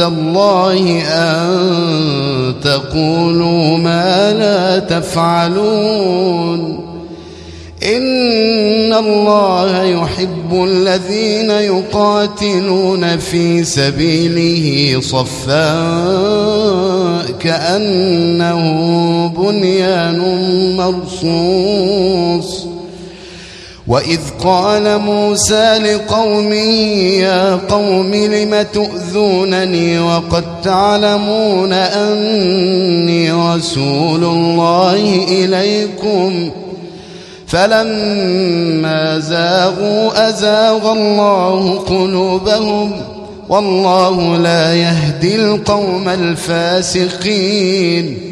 الله أن تقولوا ما لا تفعلون. إن الله يحب الذين يقاتلون في سبيله صفا كأنه بنيان مرصوص. وإذ قال موسى لقومه يا قوم لم تؤذونني؟ وقد تعلمون أني رسول الله إليكم. فلما زاغوا أزاغ الله قلوبهم والله لا يهدي القوم الفاسقين.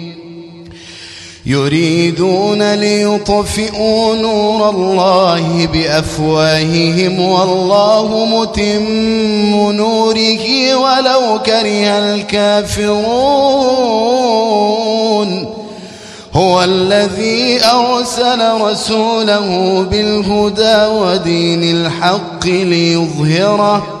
يريدون ليطفئوا نور الله بأفواههم والله متم نوره ولو كره الكافرون. هو الذي أرسل رسوله بالهدى ودين الحق ليظهره.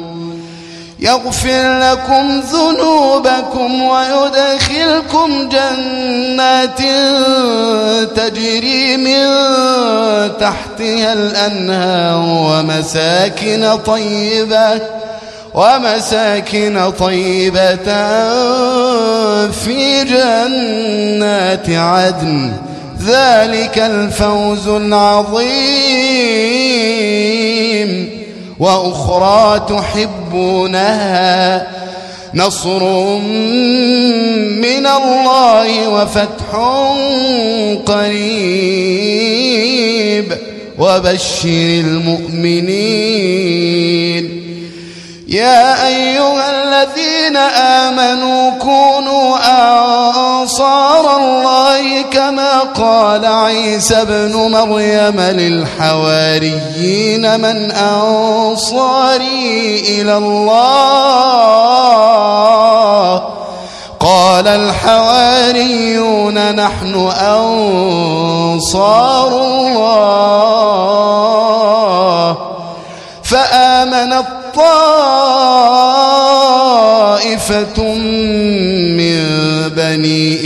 يغفر لكم ذنوبكم ويدخلكم جنات تجري من تحتها الأنهار ومساكن طيبة ومساكن طيبة في جنات عدن. ذلك الفوز العظيم. وأخرى تحبونها نصر من الله وفتح قريب وبشر المؤمنين يا أيها الذين آمنوا كونوا أنصار الله كما قال عيسى ابن مريم للحواريين من أنصاري إلى الله. قال الحواريون نحن أنصار الله. فآمن طائفة